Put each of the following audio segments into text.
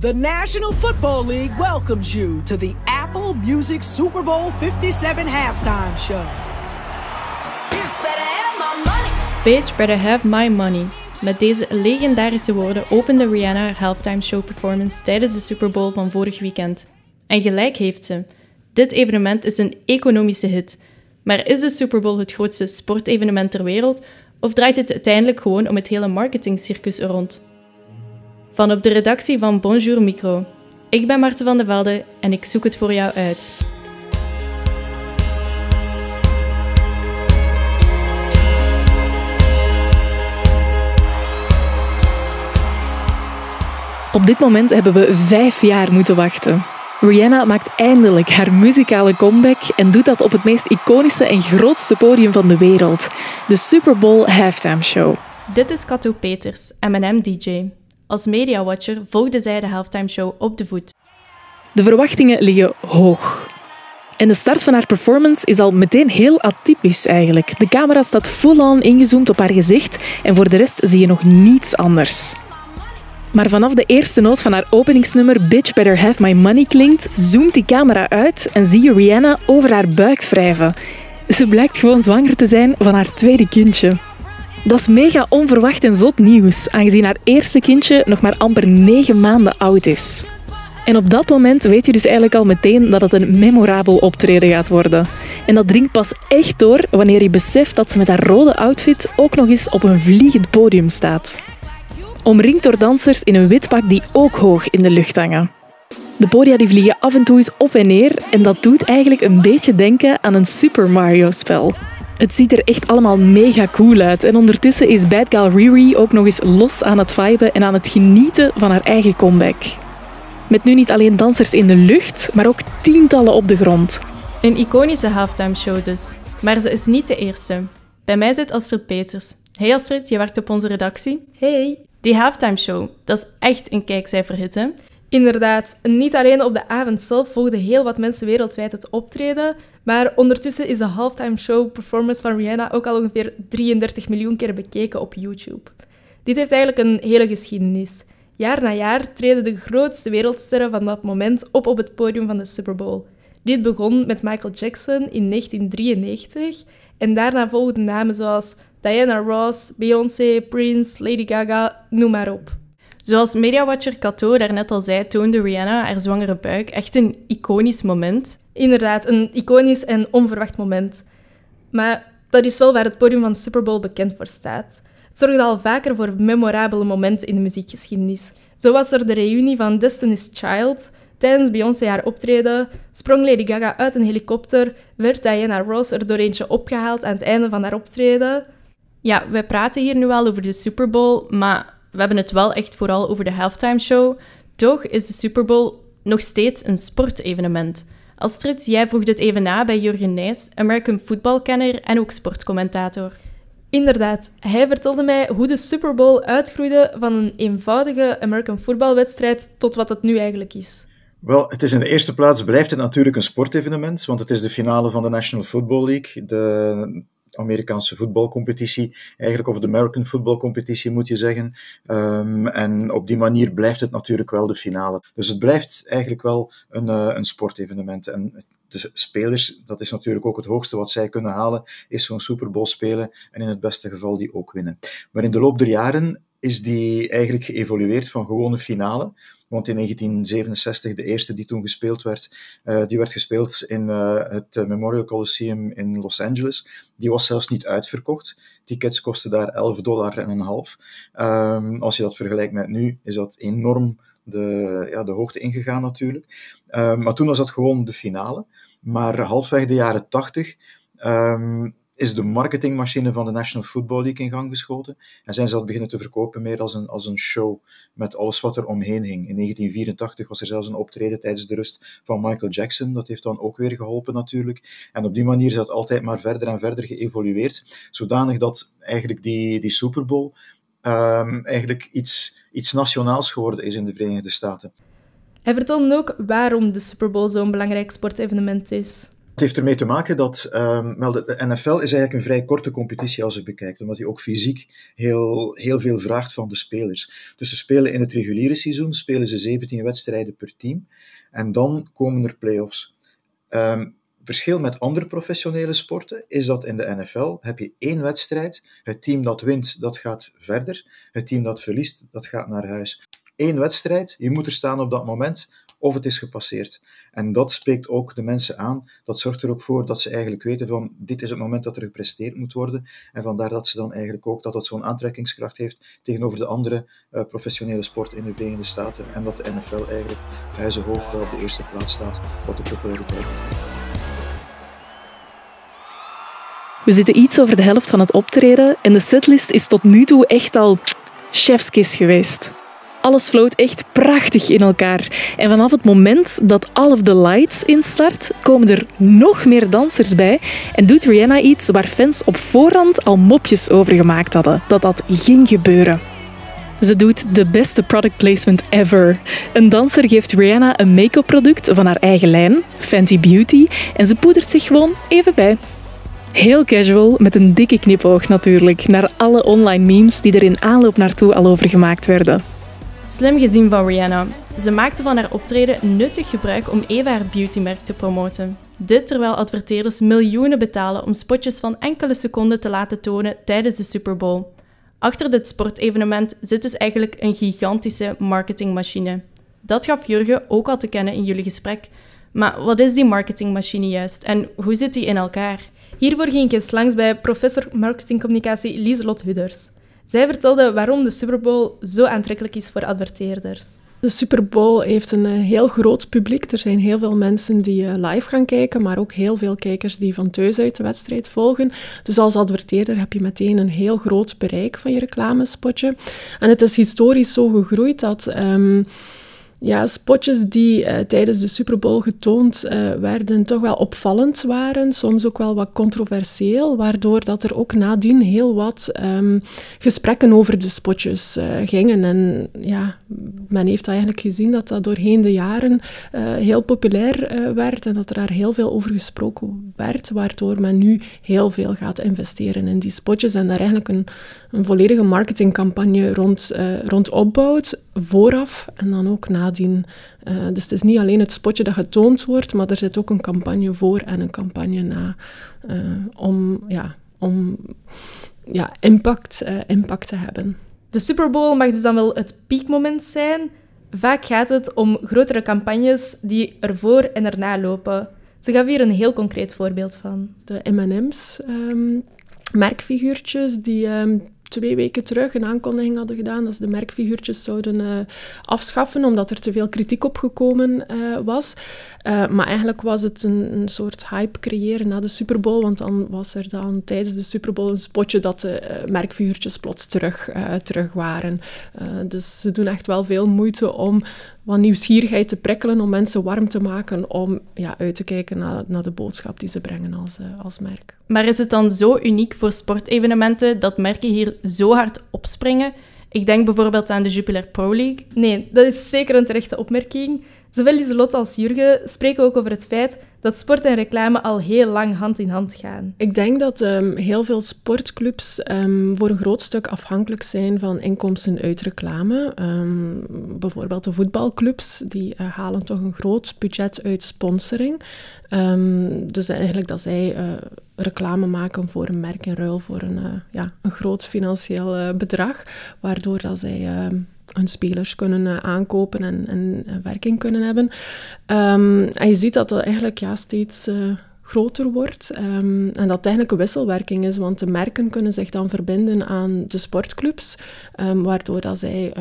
The National Football League welcomes you to the Apple Music Super Bowl 57 halftime show. Bitch better have my money. Met deze legendarische woorden opende Rihanna haar halftime show performance tijdens de Super Bowl van vorig weekend. En gelijk heeft ze. Dit evenement is een economische hit. Maar is de Super Bowl het grootste sportevenement ter wereld of draait het uiteindelijk gewoon om het hele marketingcircus er rond? Van op de redactie van Bonjour Micro. Ik ben Marten van de Velde en ik zoek het voor jou uit. Op dit moment hebben we vijf jaar moeten wachten. Rihanna maakt eindelijk haar muzikale comeback en doet dat op het meest iconische en grootste podium van de wereld, de Super Bowl Halftime Show. Dit is Kato Peters, M&M DJ. Als mediawatcher volgde zij de halftime show op de voet. De verwachtingen liggen hoog. En de start van haar performance is al meteen heel atypisch eigenlijk. De camera staat full-on ingezoomd op haar gezicht en voor de rest zie je nog niets anders. Maar vanaf de eerste noot van haar openingsnummer Bitch Better Have My Money klinkt, zoomt die camera uit en zie je Rihanna over haar buik wrijven. Ze blijkt gewoon zwanger te zijn van haar tweede kindje. Dat is mega onverwacht en zot nieuws, aangezien haar eerste kindje nog maar amper negen maanden oud is. En op dat moment weet je dus eigenlijk al meteen dat het een memorabel optreden gaat worden. En dat dringt pas echt door wanneer je beseft dat ze met haar rode outfit ook nog eens op een vliegend podium staat. Omringd door dansers in een wit pak die ook hoog in de lucht hangen. De podia die vliegen af en toe eens op en neer en dat doet eigenlijk een beetje denken aan een Super Mario-spel. Het ziet er echt allemaal mega cool uit. En ondertussen is Bad Gal Riri ook nog eens los aan het viben en aan het genieten van haar eigen comeback. Met nu niet alleen dansers in de lucht, maar ook tientallen op de grond. Een iconische halftime show dus. Maar ze is niet de eerste. Bij mij zit Astrid Peters. Hey Astrid, je werkt op onze redactie. Hey. Die halftime show, dat is echt een kijkcijferhit, hè? Inderdaad, niet alleen op de avond zelf volgden heel wat mensen wereldwijd het optreden, maar ondertussen is de halftime show performance van Rihanna ook al ongeveer 33 miljoen keer bekeken op YouTube. Dit heeft eigenlijk een hele geschiedenis. Jaar na jaar treden de grootste wereldsterren van dat moment op op het podium van de Super Bowl. Dit begon met Michael Jackson in 1993 en daarna volgden namen zoals Diana Ross, Beyoncé, Prince, Lady Gaga, noem maar op. Zoals mediawatcher Kato daarnet al zei, toonde Rihanna haar zwangere buik. Echt een iconisch moment. Inderdaad, een iconisch en onverwacht moment. Maar dat is wel waar het podium van Super Bowl bekend voor staat. Het zorgde al vaker voor memorabele momenten in de muziekgeschiedenis. Zo was er de reunie van Destiny's Child. Tijdens Beyoncé haar optreden sprong Lady Gaga uit een helikopter, werd Diana Ross er door eentje opgehaald aan het einde van haar optreden. Ja, wij praten hier nu al over de Super Bowl, maar we hebben het wel echt vooral over de halftime show. Toch is de Super Bowl nog steeds een sportevenement. Astrid, jij vroeg dit even na bij Jurgen Nijs, American footballkenner en ook sportcommentator. Inderdaad, hij vertelde mij hoe de Super Bowl uitgroeide van een eenvoudige American voetbalwedstrijd tot wat het nu eigenlijk is. Wel, het is in de eerste plaats blijft het natuurlijk een sportevenement, want het is de finale van de National Football League, de Amerikaanse voetbalcompetitie, eigenlijk, of de American Football Competitie moet je zeggen. Um, en op die manier blijft het natuurlijk wel de finale. Dus het blijft eigenlijk wel een, uh, een sportevenement. En de spelers, dat is natuurlijk ook het hoogste wat zij kunnen halen, is zo'n Super Bowl spelen en in het beste geval die ook winnen. Maar in de loop der jaren is die eigenlijk geëvolueerd van gewone finale want in 1967, de eerste die toen gespeeld werd, uh, die werd gespeeld in uh, het Memorial Coliseum in Los Angeles. Die was zelfs niet uitverkocht. Tickets kosten daar 11 dollar en een half. Um, als je dat vergelijkt met nu, is dat enorm de, ja, de hoogte ingegaan natuurlijk. Uh, maar toen was dat gewoon de finale. Maar halfweg de jaren 80 um, is de marketingmachine van de National Football League in gang geschoten. En zijn ze dat beginnen te verkopen meer als een, als een show, met alles wat er omheen hing. In 1984 was er zelfs een optreden tijdens de rust van Michael Jackson. Dat heeft dan ook weer geholpen natuurlijk. En op die manier is dat altijd maar verder en verder geëvolueerd, zodanig dat eigenlijk die, die Super Bowl um, eigenlijk iets, iets nationaals geworden is in de Verenigde Staten. Hij vertelde ook waarom de Super Bowl zo'n belangrijk sportevenement is Het heeft ermee te maken dat wel de, NFL is eigenlijk een vrij korte competitie als je bekijkt, omdat hij ook fysiek heel, heel veel vraagt van de spelers. Dus ze spelen in het reguliere seizoen, spelen ze 17 wedstrijden per team, en dan komen er playoffs. Um, verschil met andere professionele sporten is dat in de NFL heb je één wedstrijd. Het team dat wint, dat gaat verder. Het team dat verliest, dat gaat naar huis. Eén wedstrijd, je moet er staan op dat moment of het is gepasseerd. En dat spreekt ook de mensen aan. Dat zorgt er ook voor dat ze eigenlijk weten van dit is het moment dat er gepresteerd moet worden. En vandaar dat ze dan eigenlijk ook dat dat zo'n aantrekkingskracht heeft tegenover de andere uh, professionele sport in de Verenigde Staten. En dat de NFL eigenlijk huizenhoog op de eerste plaats staat wat de populariteit betreft. We zitten iets over de helft van het optreden en de setlist is tot nu toe echt al chefskis geweest. Alles floot echt prachtig in elkaar. En vanaf het moment dat All of the Lights instart, komen er nog meer dansers bij en doet Rihanna iets waar fans op voorhand al mopjes over gemaakt hadden, dat dat ging gebeuren. Ze doet de beste product placement ever. Een danser geeft Rihanna een make-up product van haar eigen lijn, Fenty Beauty, en ze poedert zich gewoon even bij. Heel casual, met een dikke knipoog natuurlijk, naar alle online memes die er in aanloop naartoe al over gemaakt werden. Slim gezien van Rihanna. Ze maakte van haar optreden nuttig gebruik om even haar beautymerk te promoten. Dit terwijl adverteerders miljoenen betalen om spotjes van enkele seconden te laten tonen tijdens de Super Bowl. Achter dit sportevenement zit dus eigenlijk een gigantische marketingmachine. Dat gaf Jurgen ook al te kennen in jullie gesprek. Maar wat is die marketingmachine juist en hoe zit die in elkaar? Hiervoor ging ik eens langs bij professor marketingcommunicatie Lieselot Hudders. Zij vertelde waarom de Super Bowl zo aantrekkelijk is voor adverteerders. De Super Bowl heeft een eh, heel groot publiek. Er zijn heel veel mensen die eh, live gaan kijken, maar ook heel veel kijkers die van thuis uit de wedstrijd volgen. Dus als adverteerder heb je meteen een heel groot bereik van je reclamespotje. En het is historisch zo gegroeid dat. Um, ja, spotjes die uh, tijdens de Super Bowl getoond uh, werden, toch wel opvallend waren, soms ook wel wat controversieel, waardoor dat er ook nadien heel wat um, gesprekken over de spotjes uh, gingen. En ja, men heeft eigenlijk gezien dat dat doorheen de jaren heel populair werd en dat er daar heel veel over gesproken werd, waardoor men nu heel veel gaat investeren in die spotjes en daar eigenlijk een, een volledige marketingcampagne rond, rond opbouwt, vooraf en dan ook na uh, dus het is niet alleen het spotje dat getoond wordt, maar er zit ook een campagne voor en een campagne na uh, om, ja, om ja, impact, uh, impact te hebben. De Super Bowl mag dus dan wel het piekmoment zijn. Vaak gaat het om grotere campagnes die ervoor en erna lopen. Ze gaf hier een heel concreet voorbeeld van. De M&M's, um, merkfiguurtjes die um, twee weken terug een aankondiging hadden gedaan dat ze de merkfiguurtjes zouden uh, afschaffen, omdat er te veel kritiek op gekomen uh, was. Uh, maar eigenlijk was het een, een, soort hype creëren na de Super Bowl, want dan was er dan tijdens de Super Bowl een spotje dat de merkfiguurtjes plots terug, terug waren. dus ze doen echt wel veel moeite om wat nieuwsgierigheid te prikkelen, om mensen warm te maken om ja, uit te kijken naar, naar de boodschap die ze brengen als, uh, als merk. Maar is het dan zo uniek voor sportevenementen dat merken hier zo hard opspringen? Ik denk bijvoorbeeld aan de Jupiler Pro League. Nee, dat is zeker een terechte opmerking. Zowel Lieselot als Jurgen spreken ook over het feit dat sport en reclame al heel lang hand in hand gaan. Ik denk dat um, heel veel sportclubs um, voor een groot stuk afhankelijk zijn van inkomsten uit reclame. Um, bijvoorbeeld de voetbalclubs, die uh, halen toch een groot budget uit sponsoring. dus eigenlijk dat zij uh, reclame maken voor een merk in ruil voor een, uh, ja, een groot financieel bedrag, waardoor dat zij hun spelers kunnen uh, aankopen en, en, werking kunnen hebben. Um, en je ziet dat dat eigenlijk ja, steeds uh, groter wordt um, en dat het eigenlijk een wisselwerking is, want de merken kunnen zich dan verbinden aan de sportclubs, um, waardoor dat zij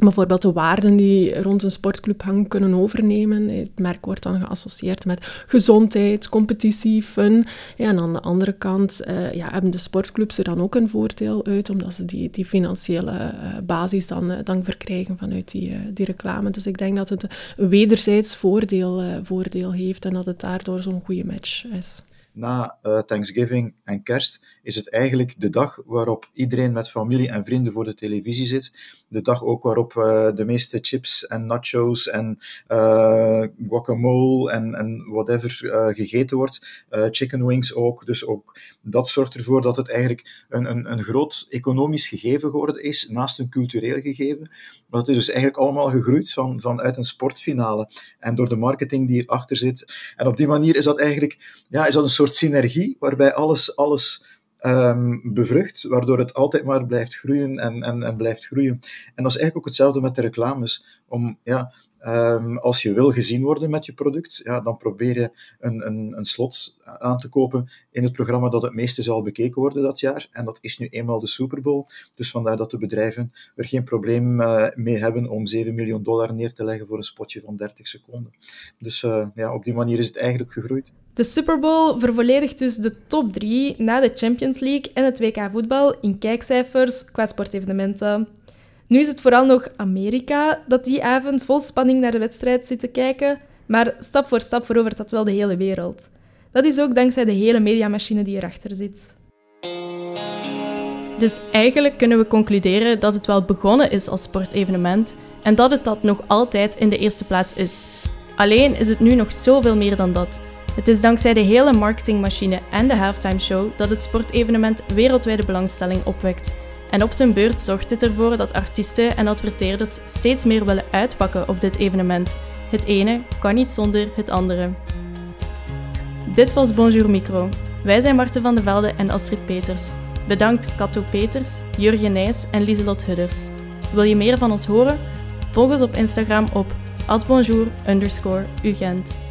bijvoorbeeld de waarden die rond een sportclub hangen kunnen overnemen. Het merk wordt dan geassocieerd met gezondheid, competitie, fun. Ja, en aan de andere kant uh, ja, hebben de sportclubs er dan ook een voordeel uit, omdat ze die, die financiële uh, basis dan, uh, dan verkrijgen vanuit die, die reclame. Dus ik denk dat het een wederzijds voordeel, voordeel heeft en dat het daardoor zo'n goede match is. na Thanksgiving en kerst, is het eigenlijk de dag waarop iedereen met familie en vrienden voor de televisie zit. De dag ook waarop uh, de meeste chips en nachos en uh, guacamole en, en whatever gegeten wordt. chicken wings ook. Dus ook dat zorgt ervoor dat het eigenlijk een, een, een groot economisch gegeven geworden is, naast een cultureel gegeven. Maar het is dus eigenlijk allemaal gegroeid van, vanuit een sportfinale. En door de marketing die erachter zit. En op die manier is dat eigenlijk ja, is dat een soort synergie waarbij alles, alles um, bevrucht, waardoor het altijd maar blijft groeien en, en, en blijft groeien. En dat is eigenlijk ook hetzelfde met de reclames. Om, ja, Um, als je wil gezien worden met je product, ja, dan probeer je een, een, een slot aan te kopen in het programma dat het meeste zal bekeken worden dat jaar. En dat is nu eenmaal de Super Bowl. Dus vandaar dat de bedrijven er geen probleem uh, mee hebben om 7 miljoen dollar neer te leggen voor een spotje van 30 seconden. Dus uh, ja, op die manier is het eigenlijk gegroeid. De Super Bowl vervolledigt dus de top 3 na de Champions League en het WK voetbal in kijkcijfers qua sportevenementen. Nu is het vooral nog Amerika dat die avond vol spanning naar de wedstrijd zit te kijken, maar stap voor stap verovert dat wel de hele wereld. Dat is ook dankzij de hele mediamachine die erachter zit. Dus eigenlijk kunnen we concluderen dat het wel begonnen is als sportevenement en dat het dat nog altijd in de eerste plaats is. Alleen is het nu nog zoveel meer dan dat. Het is dankzij de hele marketingmachine en de halftime show dat het sportevenement wereldwijde belangstelling opwekt. En op zijn beurt zorgt dit ervoor dat artiesten en adverteerders steeds meer willen uitpakken op dit evenement. Het ene kan niet zonder het andere. Dit was Bonjour Micro. Wij zijn Marten van de Velde en Astrid Peters. Bedankt Kato Peters, Jurgen Nijs en Lieselot Hudders. Wil je meer van ons horen? Volg ons op Instagram op bonjour_ugent.